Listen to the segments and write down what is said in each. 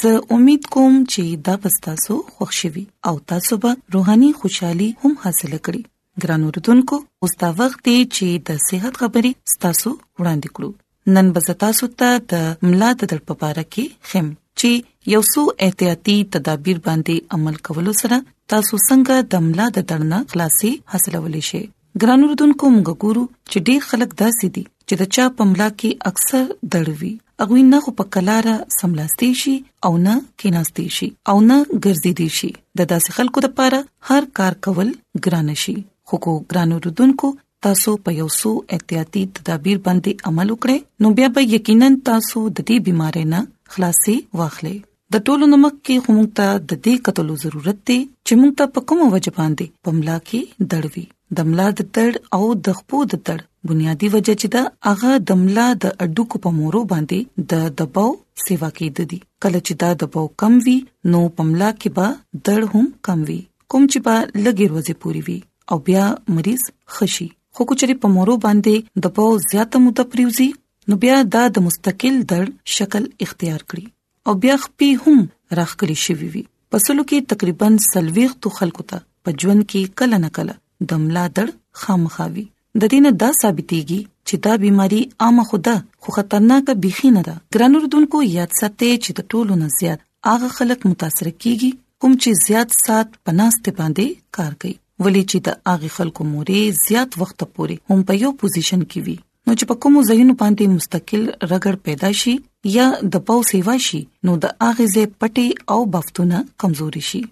زه امید کوم چې دا پستاسو خوښ شوي او تاسو به روحاني خوشحالي هم حاصل کړئ ګران اوردونکو اوس دا وخت دی چې د صحت خبرې تاسو وړاندې کړو نن به تاسو ته د ملا د درد په اړه کې خم چې یو څو احتیاطي تدابیر باندې عمل کولو سره تاسو څنګه د ملا د درد نه خلاصي حاصلولی شئ ګران اردوونکو موږ ګورو چې ډېر خلک داسې دي چې د چا په ملا کې اکثر دړوي اغوی نه خو په کلاره سملاستي شي او نه کیناستي شي او نه ګرځي دي شي د داسې خلکو لپاره هر کار کول ګران شي خو کو ګران اردوونکو تاسو په یو څو احتیاطي تدابیر باندې عمل وکړئ نو بیا به یقینا تاسو د دې بيمارۍ نه خلاصي واخلئ د ټولو نمک کې خو مونږ ته د دې کتلو ضرورت دی چې مونږ ته په کومه وجه باندې پملا کې دړوي د ملا د دړ او د خپو د دړ بنیادی وجه چې دا هغه د ملا د اډو کو په مورو باندې د دباو سیوا کې د دي کله چې دا دباو کم وي نو پملا کې به دړ هم کم وي کوم چې به لګي روزه پوری وي او بیا مریض خشي خو کچري په مورو باندې دباو زیاته متپریوزي نو بیا دا د مستقل دړ شکل اختیار کړي او بیا خپې هم راخکړې شوې وي په سلو کې تقریبا سلويختو خلکو ته په ژوند کې کله نه کله د ملا دړ خامخاوي د دینه دا ثابتېږي چې دا بيماري عامه خوده خو خطرناک بيخي نه ده ګران اردوونکو یاد ساتئ چې د ټولو نه زیات هغه خلک متاثر کیږي کوم چې زیات سات پناسته باندې کار کوي ولې چې د هغه خلکو مورې زیات وخت پورې هم په یو پوزیشن کې وي نو چې په کومو ځایونو باندې مستقل رګړ پیدا شي یا د پاو سیوا شي نو د اغه زې پټي او بفتونه کمزوري شي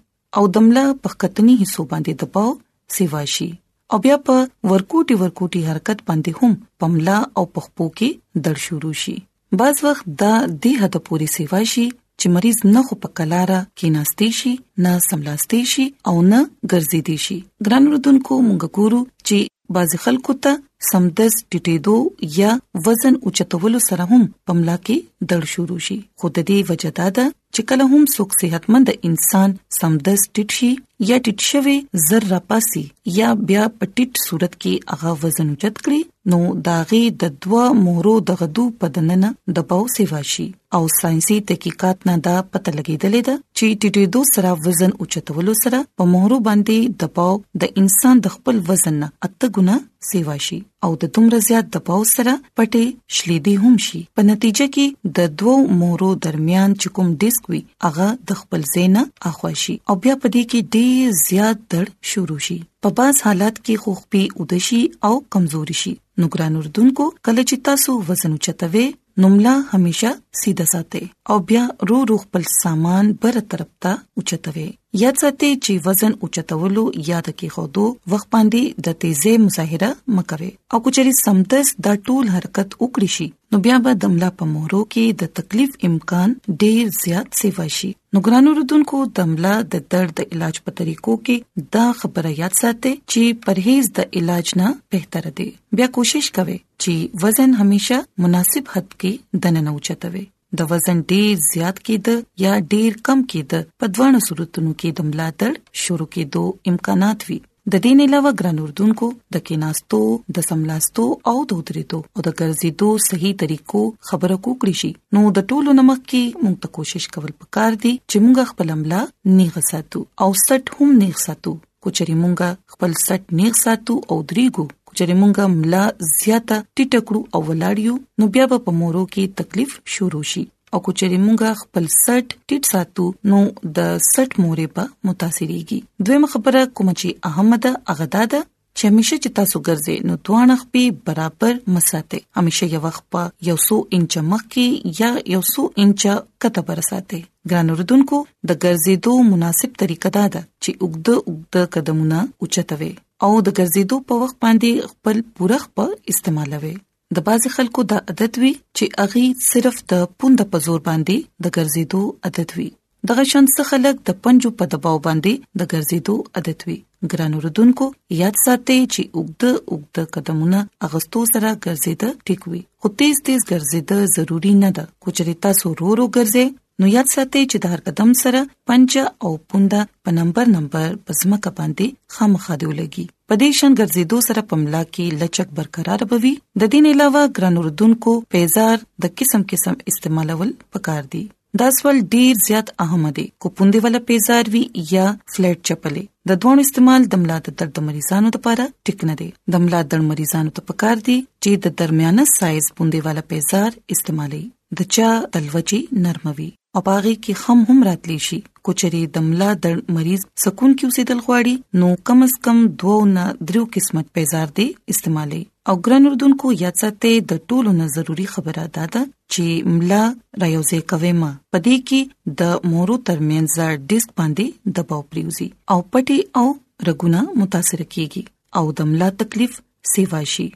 او دمله په کتنی حصو باندې د پاو سیوا شي او بیا په ورکوټي ورکوټي حرکت باندې هم پملا او پخپو کې دړ شروع شي بعض وخت دا د حد پورې سیوا شي چې مریض نه خو په کلاره کې ناشته شي نه سملاسته شي او نه ګرځي دي شي ګران رودونکو موږ ګورو چې بعض خلکو ته سمدس ټټېدو یا وزن اوچتولو سره هم پملا کې دړ شروع شي خود دې وجدا ده چې کله هم څوک صحتمند انسان سمدست ټټ شي یا ټټ شوی زر را پاسي یا بیا په ټټ صورت کې هغه وزن اوچت کړي نو داغه د دوا مهرو د غدو پدننه د باو سیوا شي او ساينسي تحقیقات نه دا پته لګیدلې ده چې ټټې دو سره وزن اوچتولو سره په مهرو باندې د باو د انسان د خپل وزن نه اته ګنا سیوا شي او د دومره زیات دباو سره پټې شلیدې هم شي په نتیجه کې د دوو مورو درمیان چې کوم ډیسک وي هغه د خپل زینه اخواشي او بیا په دې کې ډیر زیات درد شروع شي په بعض حالات کې خو خپې اودشي او کمزوري شي نو ګران اردوونکو کله چې تاسو وزن چتوي نو ملا همیشه سیده ساتي او بیا رو رو خپل سامان بر طرف ته اوچتوي یاد ساتي چې وزن اوچتولو یا د کې خودو وخت باندې د تیزه مظاهره مکوي او کچري سمدس دا ټول حرکت وکړي شي نو بیا به د ملا په مورو کې د تکلیف امکان ډیر زیات سیوا شي نو ګرانو رودونکو د ملا د درد د علاج په طریقو کې دا خبره یاد ساتي چې پرهیز د علاج نه بهتره دی بیا کوشش کوي چې وزن همیشه مناسب حد کې دننه اوچته وي د وزن ډیر زیات کېده یا ډیر کم کېده په دوانو صورتونو کې د ملاتړ شروع کېدو امکانات وي د دې نه علاوه ګران اردوونکو د کیناستو د سملاستو او د ودریدو او د ګرځېدو صحیح طریقو خبره کوکړی شي نو د ټولو نمک کې موږ ته کوشش کول پکار دي چې موږ خپل عمله نیغه ساتو او سټ هم نیغه ساتو کوچري مونږه خپل سټ نیغ ساتو او درېګو کوچري مونږه ملا زیاته ټټه کړو او ولاړیو نو بیا به په مورو کې تکلیف شروع شي او کوچري مونږه خپل سټ ټټ ساتو نو د سټ مورې په متاثرېږي دویمه خبره کوم چې اهمه ده هغه دا ده چې همیشه چې تاسو ګرځې نو دوه نخ په برابر مساته همیشه یو وخت په یو سو انچ مخ کې یا یو سو انچ کته پر ساته ګران اردوونکو د ګرځېدو مناسب طریقه دا ده چې اوږد اوږد قدمونه اوچتوي او د ګرځېدو په وخت باندې خپل پوره خپل استعمالوي د بازي خلکو دا عادت وي چې اغي صرف د پوند په زور باندې د ګرځېدو عادت وي دغه شان څه خلک د پنجو په دباو باندې د ګرځېدو عادت وي ګران اوردونکو یاد ساتئ چې اوږد اوږد قدمونه اغستو سره ګرځېد ټیک وي خو تیز تیز ګرځېد ضروری نه ده کوچري تاسو رو رو ګرځي نو یاد ساتئ چې د هر قدم سره پنځه او پونده په نمبر نمبر پسمه کا باندې خامخا دی ولګي په دې شان ګرځېدو سره پملا کې لچک برقرار بوي د دین علاوه ګران اردوونکو پیزار د قسم قسم استعمالول پکار دي دا سوال ډیر زیات اهم دی کو پوندې ولا پیزار وی یا فلیټ چپلې د دوه استعمال د ملا د درد مریضانو لپاره ټیک نه دی د ملا د مریضانو ته پکار دی چې د درمیانه سایز پوندې ولا پیزار استعمالي د چا تلوجي نرمه وي او پاغي کې خم هم راتلی شي کوچري د ملا د مریض سکون کې اوسېدل غواړي نو کم از کم دوه نه دریو قسمت پیزار دی استعمالي او ګران اردوونکو یاد ساتئ د ټولو نه ضروری خبره دا ده چې ملا را یوځې کوي ما پدې کې د مورو ترمنځ ډیسک باندې دباو پریوزي او پټي او رګونه متاثر کیږي او د ملا تکلیف سیوا شي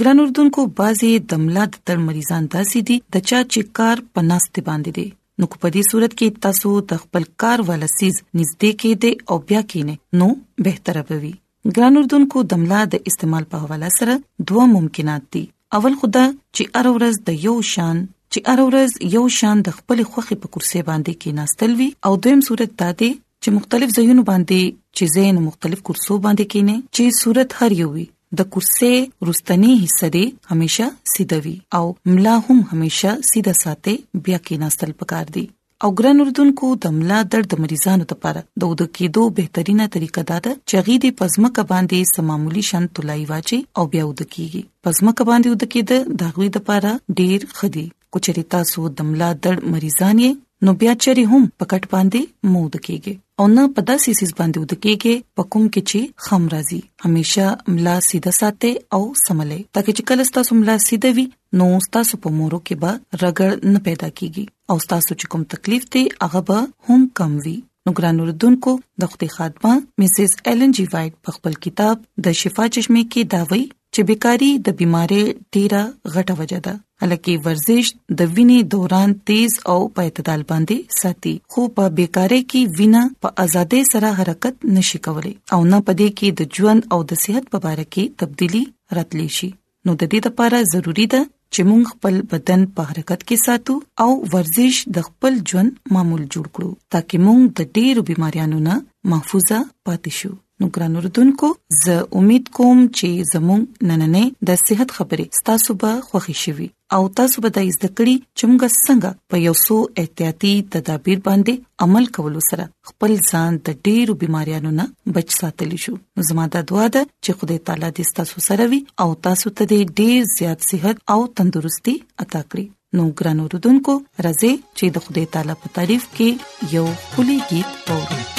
ګران اردوونکو بعضي د ملا د تړ مریضان داسې دي د چا چې کار په ناست باندې دي نو په دې صورت کې تاسو د خپل کار والا سیز نږدې کې دي او بیا کې نه نو به تر به وي ګران اردوونکو د ملا د استعمال په حواله سره دوه ممکنات دي اول خدا چې ار ورځ د یو شان چې ار ورځ یو شان د خپل خوخي په کرسي باندې کې ناستل وي او دویم صورت دا دی چې مختلف ځایونو باندې چې زین مختلف کرسو باندې کینې چې صورت هر یو وي د کرسې وروستنی حصه دې همیشه سیده وي او ملا هم همیشه سیده ساتي بیا کې ناستل پکار دي او ګران اردوونکو د ملا درد مریضانو لپاره د ود کېدو بهترینه طریقه دا ده چې غي دې پزمکه باندې سمامولي شان تلای واچي او بیا ود کیږي پزمکه باندې ود کېده د غوي لپاره ډیر خدي کچري تاسو د ملا درد مریضان یې نو بیا چری هم په کټ باندې مود کېږي او نه په داسې سیس باندې ود کېږي په کوم کې چې خام راځي همیشه ملا سیده ساتي او سملې ترڅو چې کله تاسو ملا سیده وي نو تاسو په مورو کې به رګړ نه پیدا کیږي او تاسو چې کوم تکلیف دی هغه به هم کم وي نو ګران اردوونکو د خپل خادمه مسز ایلن جی وایټ په خپل کتاب د شفا چشمه کې داوي چې بیکاری د بيمارۍ ډیره غټه وجه ده هلکه ورزش د وینې دوران تیز او په اعتدال باندې ساتي خو په بیکاری کې وینه په ازادۍ سره حرکت نشي کولای او نه پدې کې د ژوند او د صحت په اړه کې تبدیلی راتلی شي نو د دې لپاره ضروری ده چې موږ خپل بدن په حرکت کې ساتو او ورزش د خپل ژوند معمول جوړ کړو ترڅو موږ د ډېرو بيماريانو نه محفوظه پاتې شو نو ګران اردوونکو زه امید کوم چې زموږ نننې د صحت خبرې ستاسو به خوښی شي او تاسو به د زده کړې چې موږ څنګه په یو څو احتیاطي تدابیر باندې عمل کولو سره خپل ځان د ډیرو بيماريانو نه بچ ساتل شو نو زما د دعا ده چې خدای تعالی دې تاسو سره وي او تاسو ته دې ډیر زیات صحت او تندرستي عطا کړي نو ګران اوردونکو راځي چې د خدای تعالی په تعریف کې یو کلی गीत وورو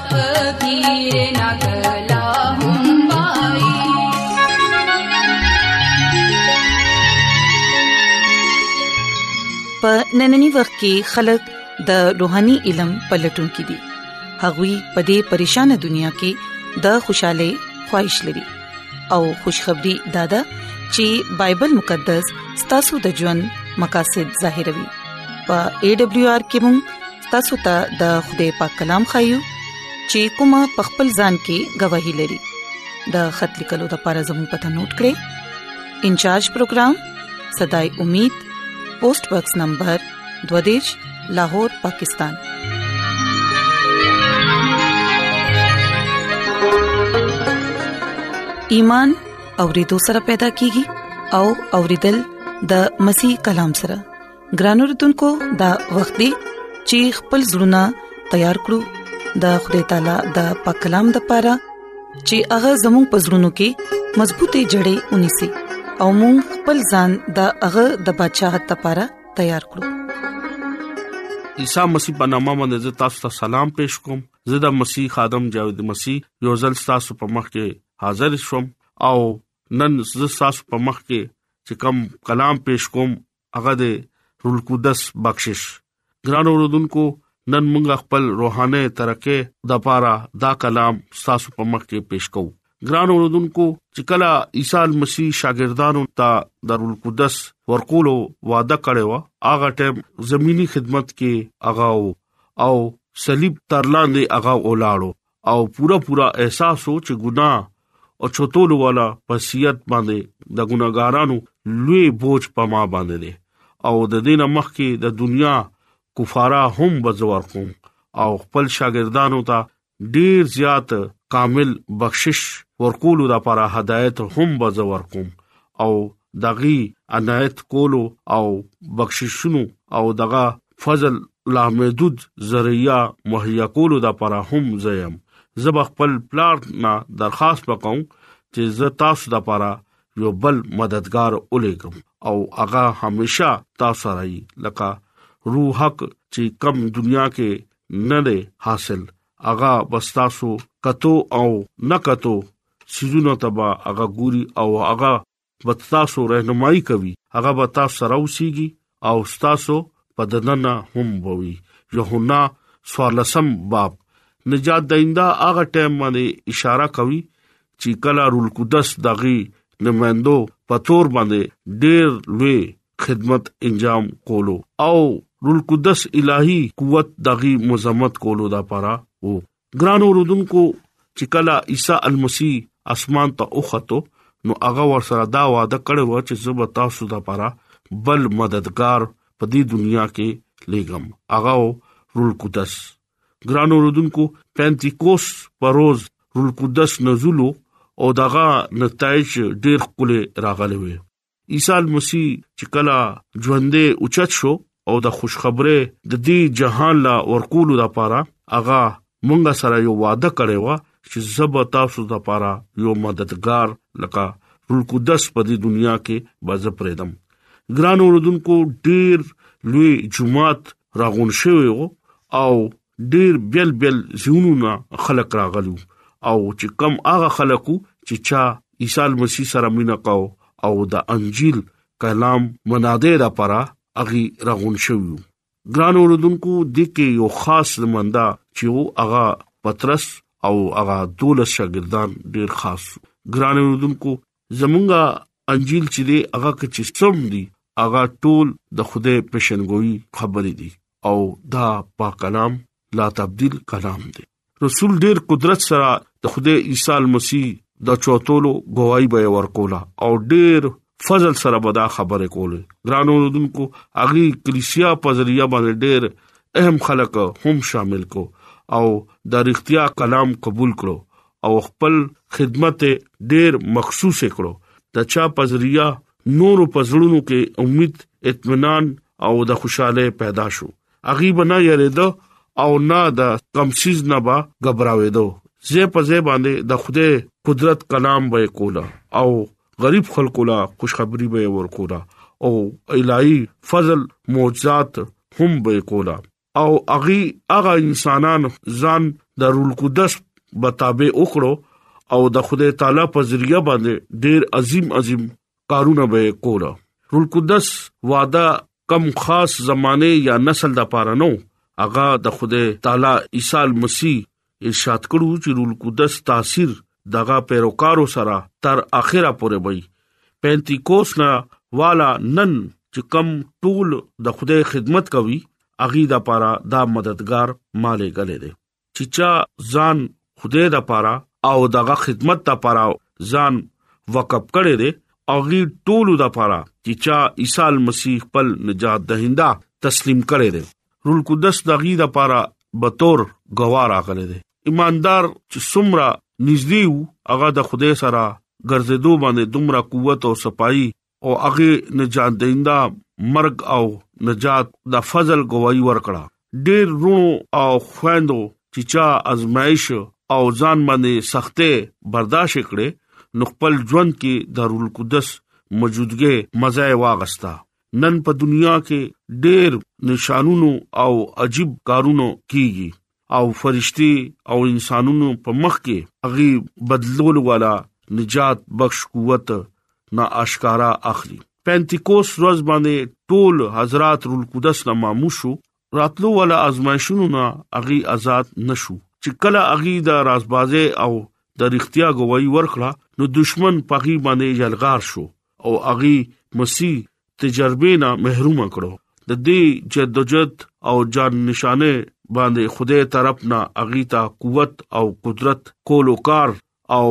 په نننی وخت کې خلک د روحاني علم په لټون کې دي هغوی په دې پریشان دنیا کې د خوشاله خوښش لري او خوشخبری دادا چې بایبل مقدس ستاسو د ژوند مقاصد ظاهروي په ای ډبلیو آر کې مونږ تاسو ته د خدای پاک کلام خایو چې کومه پخپل ځان کې گواہی لري د خط لیکلو د پاره زموږ پته نوٹ کړئ انچارج پروگرام صداي امید پوسټ باکس نمبر 22 لاهور پاکستان ایمان اورېدو سره پیدا کیږي او اورېدل د مسیح کلام سره ګرانو رتونکو دا وخت دی چې خپل زړونه تیار کړو د خدای تعالی د پاک کلام د پاره چې هغه زموږ پزړونو کې مضبوطې جړې ونی سي او موږ خپل ځان د هغه د بچاغت لپاره تیار کړو عیسی مسیح په نامه باندې تاسو ته سلام پېښ کوم زه د مسیح خادم جاوید مسیح یو ځل تاسو په مخ کې حاضر شوم او نن زه تاسو په مخ کې چې کوم کلام پېښ کوم هغه د رول قدس بخشش ګران اوردونکو نن موږ خپل روحانه ترقه د پاره دا کلام تاسو په مخ کې پیش کوو ګران اوردونکو چې کله عیسی مسیح شاګردانو ته د رول قدس ورکولو وعده کړو هغه ټیم زمینی خدمت کې هغه او صلیب ترلاندې هغه اولاړو او پورا پورا احساس وو چې ګناه او چوتول والا پسیت باندې د ګناګارانو لوی بوج په ما باندې دي او د دین مخ کې د دنیا کفاره هم بزور کوم او خپل شاګردانو ته ډیر زیات کامل بخشش ورکولو لپاره هدایت هم بزور کوم او دغي عنایت کولو او بخششونو او دغه فضل لا محدود ذریعہ مهیا کولو د لپاره هم زیم زب خپل پلار نه درخواست وکوم چې زه تاسو د لپاره یو بل مددگار ولېګم او هغه همیشه تاسو سره لکه روح حق چې کم دنیا کې نه حاصل هغه بستاسو کتو او نکتو سيزونو ته به هغه ګوري او هغه به تاسو رهنمایي کوي هغه به تاسو سره اوسيږي او تاسو په دننه هم بوي یوهنا سوالسم باب نجات داینده هغه ټیم باندې اشاره کوي چې کله رول قدس دغه نمائندو په تور باندې ډېر لوی خدمت انجام کولو او رول قدس الهي قوت دغه مزمت کولو دا پاره وو ګران اوردونکو چې کله عیسی المسی اسمان ته اوخته نو هغه ور سره دا وعده کړو چې زه به تاسو د پاره بل مددگار په دې دنیا کې لګم هغه رول قدس ګران اوردونکو پنتیکوس پروز رول قدس نزولو او دغه نتایج ډیر خپل راغلي وي عیسی مسیح چې کله ژوندې اوچت شو او د خوشخبری د دې جهان لا ورکولو لپاره هغه مونږه سره یو وعده کړی و چې زب تاسو لپاره یو مددگار لکه روح القدس په دې دنیا کې باز پرېدم ګران اوردونکو ډیر لوی جمعات راغون شوی او ډیر بیل بیل زونونه خلق راغلو او چې کم هغه خلقو چې چا عیسی مسیح سره مینا کاو او د انجیل کلام مناده را پرا اغي راغون شوو ګران اوردونکو د کې یو خاص نمنده چې او هغه پترس او هغه دولس شاګردان ډیر خاص ګران اوردونکو زمونږه انجیل چې دی هغه کې چې سم دی هغه ټول د خوده پېشنګوي خبرې دي او دا پاک کلام لا تبديل کلام دی رسول ډېر قدرت سره د خوده عیسی مسیح د چوتولو گواہی به ورکولا او ډېر فضل سره به دا خبره کوله ګرانو رودونکو اغي کلیسیا په ذریعہ باندې ډېر اهم خلک هم شامل کو او د اړتیا کلام قبول کړو او خپل خدمت ډیر مخصوص کړو د چا پزریا نورو پزړونو کې امید اطمینان او د خوشاله پیدا شو اغي بنا یریدو او نه د کمسیز نه با غبراویدو زه په زه باندې د خوده قدرت کلام به کولا او غریب خلکو لا خوشخبری به ورکولا او الای فضل معجزات هم به کولا او اغي هغه انسانان ځان د رول قدس مطابق وکړو او د خدای تعالی په ذریعہ باندې ډیر عظیم عظیم کارونه به کوله رول قدس وعده کم خاص زمانه یا نسل د پاره نو هغه د خدای تعالی عیسی مسیح ارشاد کړو چې روح القدس تاثیر دغه پیروکارو سره تر اخره پورې وي پنتیکوس نه والا نن چې کم ټول د خدای خدمت کوي اغي د پاره دا مددگار مالې غلې دي چې چا ځان خدای د پاره او دغه خدمت د پاره ځان وقف کړي دي اغي ټول د پاره چې چا عیسی مسیح خپل نجات دهنده تسلیم کړي دي رول قدس د غي د پاره به تور غوار اغله دي ایماندار چې سمرا نږدې وو هغه د خوده سره ګرځېدو باندې دومره قوت او صفائی او هغه نجات دیندا مرګ او نجات د فضل گواہی ورکړه ډېر رونو او خويندو چې چا ازمایش او ځان باندې سختې برداشت کړي نو خپل ژوند کې د رول قدس موجودګي مزه واغستا نن په دنیا کې ډېر نشانونو او عجیب کارونو کیږي او فرشتي او انسانونو په مخ کې اغي بدلول والا نجات بخش قوت نا آشکارا اخلي پنتیکوس روز باندې ټول حضرات رول قدس نه ماموشو راتلو ولا ازمایښونو نه اغي آزاد نشو چې کله اغي د رازبازه او د رښتیا گواہی ورکړه نو دشمن پغي باندې یلغار شو او اغي مسی تجربه نه محروم کړو د دې جدوجد او جان نشانه باندې خدای طرف نه اغي ته قوت او قدرت کولو کار او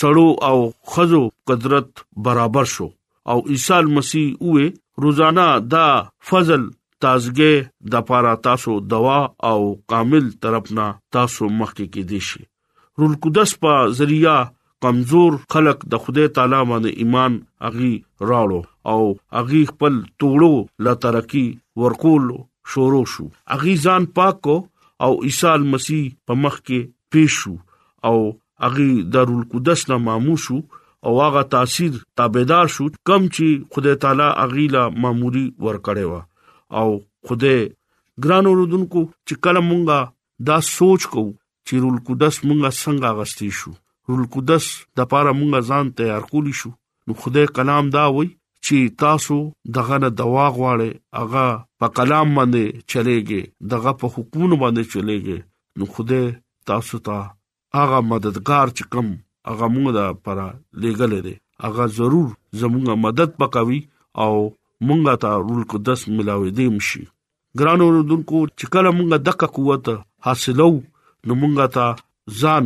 سړو او خزو قدرت برابر شو او عیسی مسیح وې روزانه دا فضل تازګه د پاره تاسو دوا او کامل طرفنا تاسو مخکې کې دي شي رول قدس په ذریعہ کمزور خلق د خدای تعالی باندې ایمان اغي راړو او اغي خپل توړو لا ترقی ورکول شروع شو اغي ځان پاک کو او عیسی مسیح په مخ کې پیښ شو او هغه دارالقدس نه مامور شو او هغه تاثیر تابعدار شو کم چې خدای تعالی هغه لا ماموري ورکړې و او خدای ګران اوردونکو چې کله مونږه دا سوچ کو چې رول قدس مونږه څنګه غستې شو رول قدس د پاره مونږه ځان تیار کولی شو نو خدای کلام دا وای چې تاسو دغه نه دوا غواړي هغه په کلام باندې چلےږي دغه په حکومت باندې چلےږي نو خدای تاسو ته هغه مددگار چې کم هغه موږ د پر لګل دي هغه ضرور زموږ مدد پکوي او موږ ته رول قدس ملاوي دي مشي ګران اوردونکو چې کله موږ دغه قوت حاصلو نو موږ ته ځان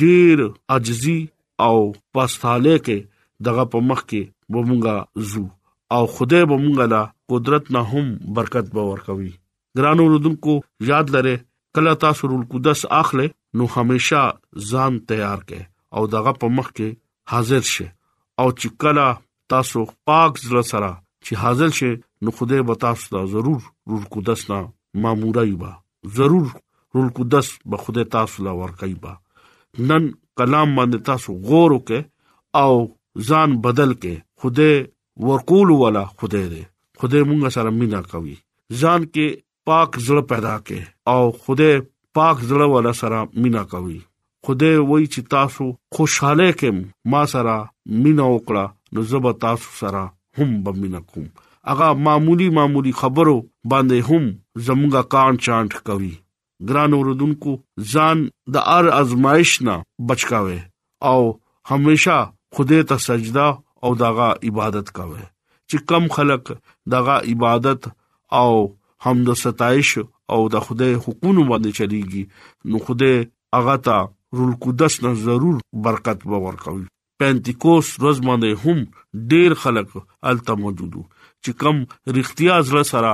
ډیر عاجزي او پاستاله کې دغه په مخ کې ومنګا زو او خدای به مونږه لا قدرت نه هم برکت به ورکوي ګران اوردونکو یاد لره کله تاسو رول قدس اخلي نو همیشه ځان تیار کړئ او دغه په مخ کې حاضر شئ او چې کله تاسو پاک زړه سره چې حاضر شئ نو خدای به تاسو ته ضرور رول قدس نه مامورای با ضرور رول قدس به خدای تاسو لا ورکای با نن کلام باندې تاسو غور وکړئ او ځان بدل کړئ خدای ورکول والا خدای دی خدای مونږ سره مینا کوي ځان کې پاک زړه پیدا کې او خدای پاک زړه والا سره مینا کوي خدای وای چې تاسو خوشاله کېم ما سره مینا وکړه نو زب تاسو سره هم بمینا کوم اغه معمولی معمولی خبرو باندې هم زموږه کان چانټ کوي ګران اوردونکو ځان د ار ازمایش نه بچکاوي او همیشه خدای ته سجده او دغه عبادت کوي چې کم خلک دغه عبادت او هم د ستایش او د خدای حکومت باندې چلیږي نو خدای هغه ته رول قدس نه ضرور برکت به ورکوي پنتیکوست ورځ باندې هم ډیر خلک الته موجود وو چې کم رښتیا زړه سره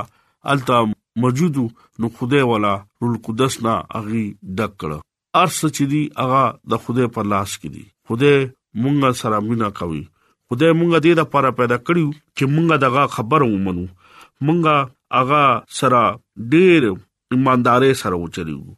الته موجود نو خدای والا رول قدس نه اغي ډک کړه ارس چې دی هغه د خدای په لاس کې دی خدای مونږه سره مینا کوي خدای مونږه دې لپاره پیدا کړیو چې مونږه دغه خبره ومنو مونږه هغه سره ډیر ایماندارې سره وچلیږو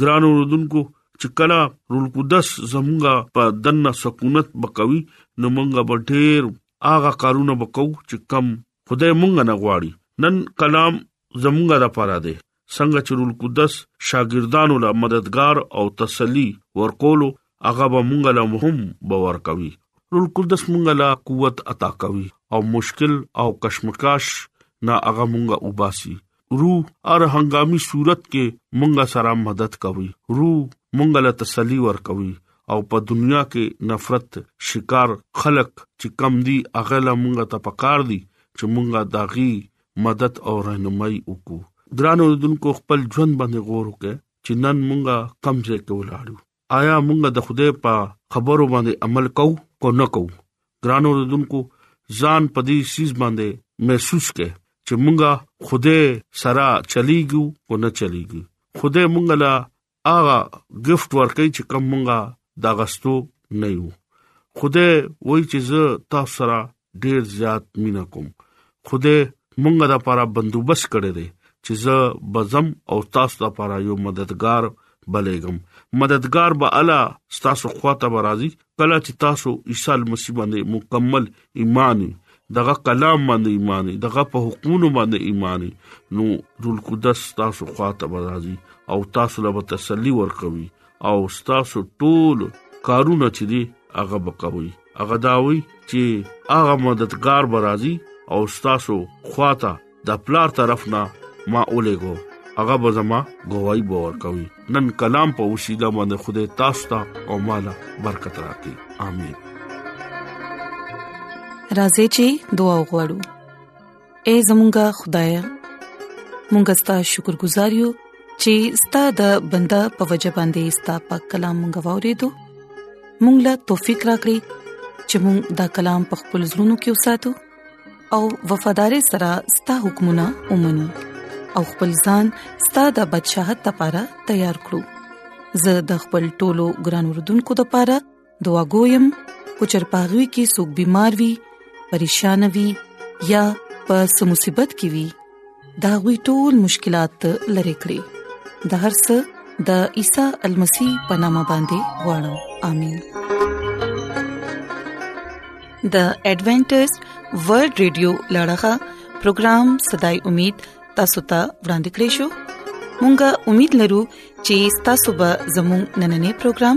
ګران اوردونکو چې کله رول قدس زمونږه په دنه سکونت بکوي نو مونږه به ډېر آغا کارونه بکو چې کم خدای مونږه نه غواړي نن کلام زمونږه د پاره دی څنګه چې رول قدس شاګردانو لا مددگار او تسلی ورکولو هغه به مونږه لا مهم باور کوي رول قدس مونږه لا قوت عطا کوي او مشکل او کشمکش نه هغه مونږه وباسي رو هر هنګامي صورت کې مونږ سره مدد کوي رو مونږ له تسلی ورکوي او په دنیا کې نفرت شکار خلک چې کم دي هغه له مونږ ته پکار دي چې مونږ داغي مدد او رهنمایي وکړو ګرانو دونکو خپل ژوند باندې غور وکړئ چې نن مونږه کم ځای کې ولاړو آیا موږ د خدای په خبرو باندې عمل کوو کو نه کوو ګران اوردونکو ځان په دې سیس باندې محسوس کړئ چې موږ خدای سره چلیږو کو نه چلیږو خدای موږ لا هغه گیفت ورکړي چې کوم موږ دا غستو نه یو خدای وای چې زه تاسو سره ډیر زیات مینا کوم خوده مونږ د لپاره بندوبست کړی دی چې زه بزم او تاسو لپاره یو مددگار بلېګم مددگار به الا تاسو خواته برازي کله چې تاسو عیسی مسیح باندې مکمل ایمان دغه کلام باندې ایمان دغه په حکمونو باندې ایمان نو روح القدس تاسو خواته برازي او تاسو له تسلی ورکوي او ستاسو ټول کارونه چې دی هغه بکوي هغه داوي چې هغه مددگار برازي او ستاسو خواته د پلار طرف نه ما اولېګو هغه به زما گواہی باور کوي نن کلام په وسیله باندې خدای تاسو ته او مالا برکت راکړي امين راځي چې دعا وغوړو اے زمونږ خدای مونږ ستاسو شکر گزار یو چې ستاسو د بندا په وجه باندې ستاسو په کلام غوورې دو مونږ لا توفیق راکړي چې مونږ دا کلام په خپل زړونو کې وساتو او وفادار سره ستاسو حکمونه ومنو او خپل ځان ستاسو د بدشاهت لپاره تیار کړو زه د خپل ټولو ګران وردونکو لپاره دعا ګویم کو چرپاغوي کې سګ بيمار وي پریشان وي یا په سمصيبت کې وي دا غوي ټول مشکلات لری کړی د هر څه د عیسی المسی په نامه باندې وړم امين د ایڈونچر ورلد رادیو لړغا پروگرام صداي امید تاسو ته ورانده کړیو مونږه امید لرو چې تاسو به زموږ نننې پروګرام